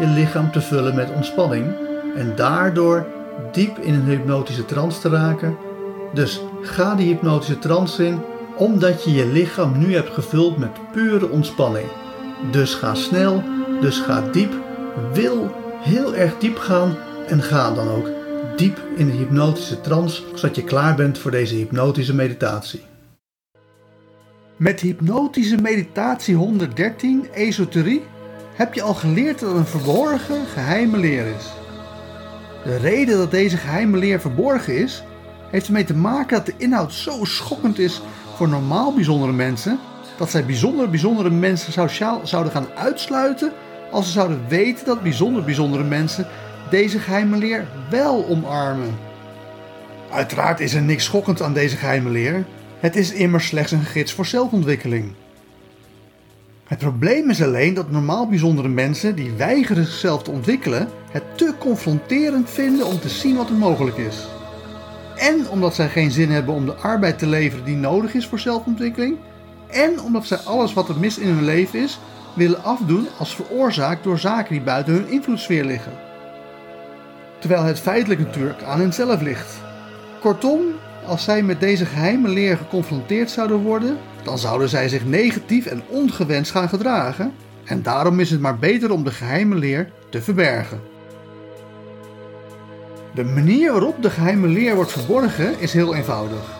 je lichaam te vullen met ontspanning. En daardoor diep in een hypnotische trance te raken. Dus ga die hypnotische trance in, omdat je je lichaam nu hebt gevuld met pure ontspanning. Dus ga snel, dus ga diep. Wil heel erg diep gaan en ga dan ook diep in de hypnotische trance, zodat je klaar bent voor deze hypnotische meditatie. Met hypnotische meditatie 113, esoterie, heb je al geleerd dat een verborgen, geheime leer is. De reden dat deze geheime leer verborgen is, heeft ermee te maken dat de inhoud zo schokkend is voor normaal bijzondere mensen, dat zij bijzonder bijzondere mensen sociaal zouden gaan uitsluiten als ze zouden weten dat bijzonder bijzondere mensen deze geheime leer wel omarmen. Uiteraard is er niks schokkend aan deze geheime leer. Het is immers slechts een gids voor zelfontwikkeling. Het probleem is alleen dat normaal bijzondere mensen die weigeren zichzelf te ontwikkelen het te confronterend vinden om te zien wat er mogelijk is. En omdat zij geen zin hebben om de arbeid te leveren die nodig is voor zelfontwikkeling. En omdat zij alles wat er mis in hun leven is willen afdoen als veroorzaakt door zaken die buiten hun invloedssfeer liggen. Terwijl het feitelijk natuurlijk aan henzelf ligt. Kortom, als zij met deze geheime leer geconfronteerd zouden worden, dan zouden zij zich negatief en ongewenst gaan gedragen. En daarom is het maar beter om de geheime leer te verbergen. De manier waarop de geheime leer wordt verborgen is heel eenvoudig.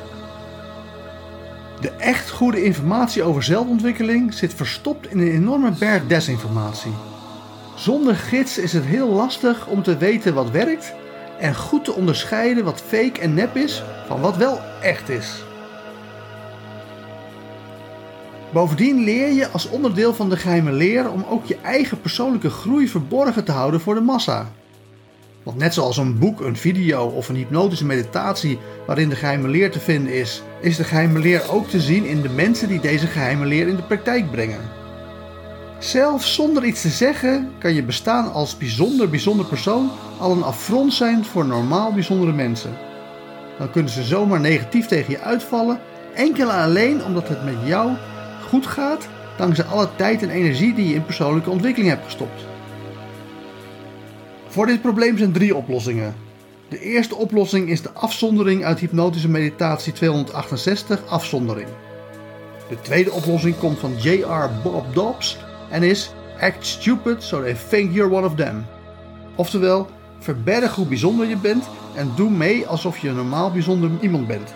De echt goede informatie over zelfontwikkeling zit verstopt in een enorme berg desinformatie. Zonder gids is het heel lastig om te weten wat werkt en goed te onderscheiden wat fake en nep is van wat wel echt is. Bovendien leer je als onderdeel van de geheime leer om ook je eigen persoonlijke groei verborgen te houden voor de massa. Want net zoals een boek, een video of een hypnotische meditatie waarin de geheime leer te vinden is, is de geheime leer ook te zien in de mensen die deze geheime leer in de praktijk brengen. Zelfs zonder iets te zeggen kan je bestaan als bijzonder bijzonder persoon al een affront zijn voor normaal bijzondere mensen. Dan kunnen ze zomaar negatief tegen je uitvallen, enkel en alleen omdat het met jou goed gaat dankzij alle tijd en energie die je in persoonlijke ontwikkeling hebt gestopt. Voor dit probleem zijn drie oplossingen. De eerste oplossing is de afzondering uit hypnotische meditatie 268 afzondering. De tweede oplossing komt van J.R. Bob Dobbs en is Act stupid so they think you're one of them. Oftewel, verberg hoe bijzonder je bent en doe mee alsof je een normaal bijzonder iemand bent.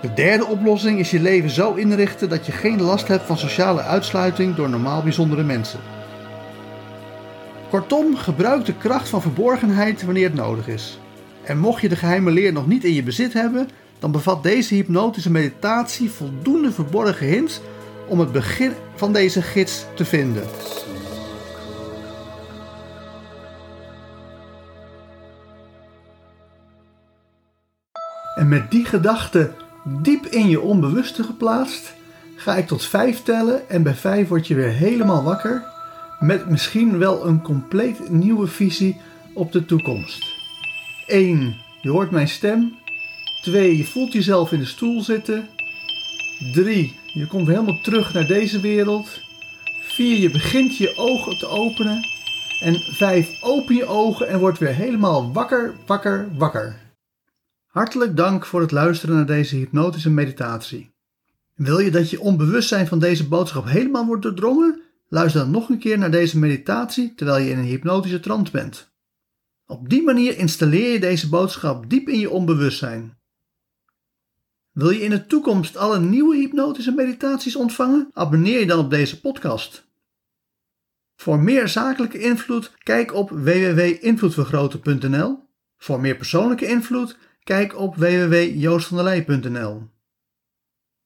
De derde oplossing is je leven zo inrichten dat je geen last hebt van sociale uitsluiting door normaal bijzondere mensen. Kortom, gebruik de kracht van verborgenheid wanneer het nodig is. En mocht je de geheime leer nog niet in je bezit hebben, dan bevat deze hypnotische meditatie voldoende verborgen hints om het begin van deze gids te vinden. En met die gedachte diep in je onbewuste geplaatst, ga ik tot vijf tellen en bij vijf word je weer helemaal wakker met misschien wel een compleet nieuwe visie op de toekomst. 1. Je hoort mijn stem. 2. Je voelt jezelf in de stoel zitten. 3. Je komt helemaal terug naar deze wereld. 4. Je begint je ogen te openen. En 5. Open je ogen en word weer helemaal wakker, wakker, wakker. Hartelijk dank voor het luisteren naar deze hypnotische meditatie. Wil je dat je onbewustzijn van deze boodschap helemaal wordt doordrongen? Luister dan nog een keer naar deze meditatie terwijl je in een hypnotische trance bent. Op die manier installeer je deze boodschap diep in je onbewustzijn. Wil je in de toekomst alle nieuwe hypnotische meditaties ontvangen? Abonneer je dan op deze podcast. Voor meer zakelijke invloed, kijk op www.invloedvergroten.nl. Voor meer persoonlijke invloed, kijk op www.joostvandelij.nl.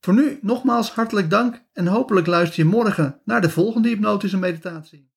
Voor nu nogmaals hartelijk dank en hopelijk luister je morgen naar de volgende hypnotische meditatie.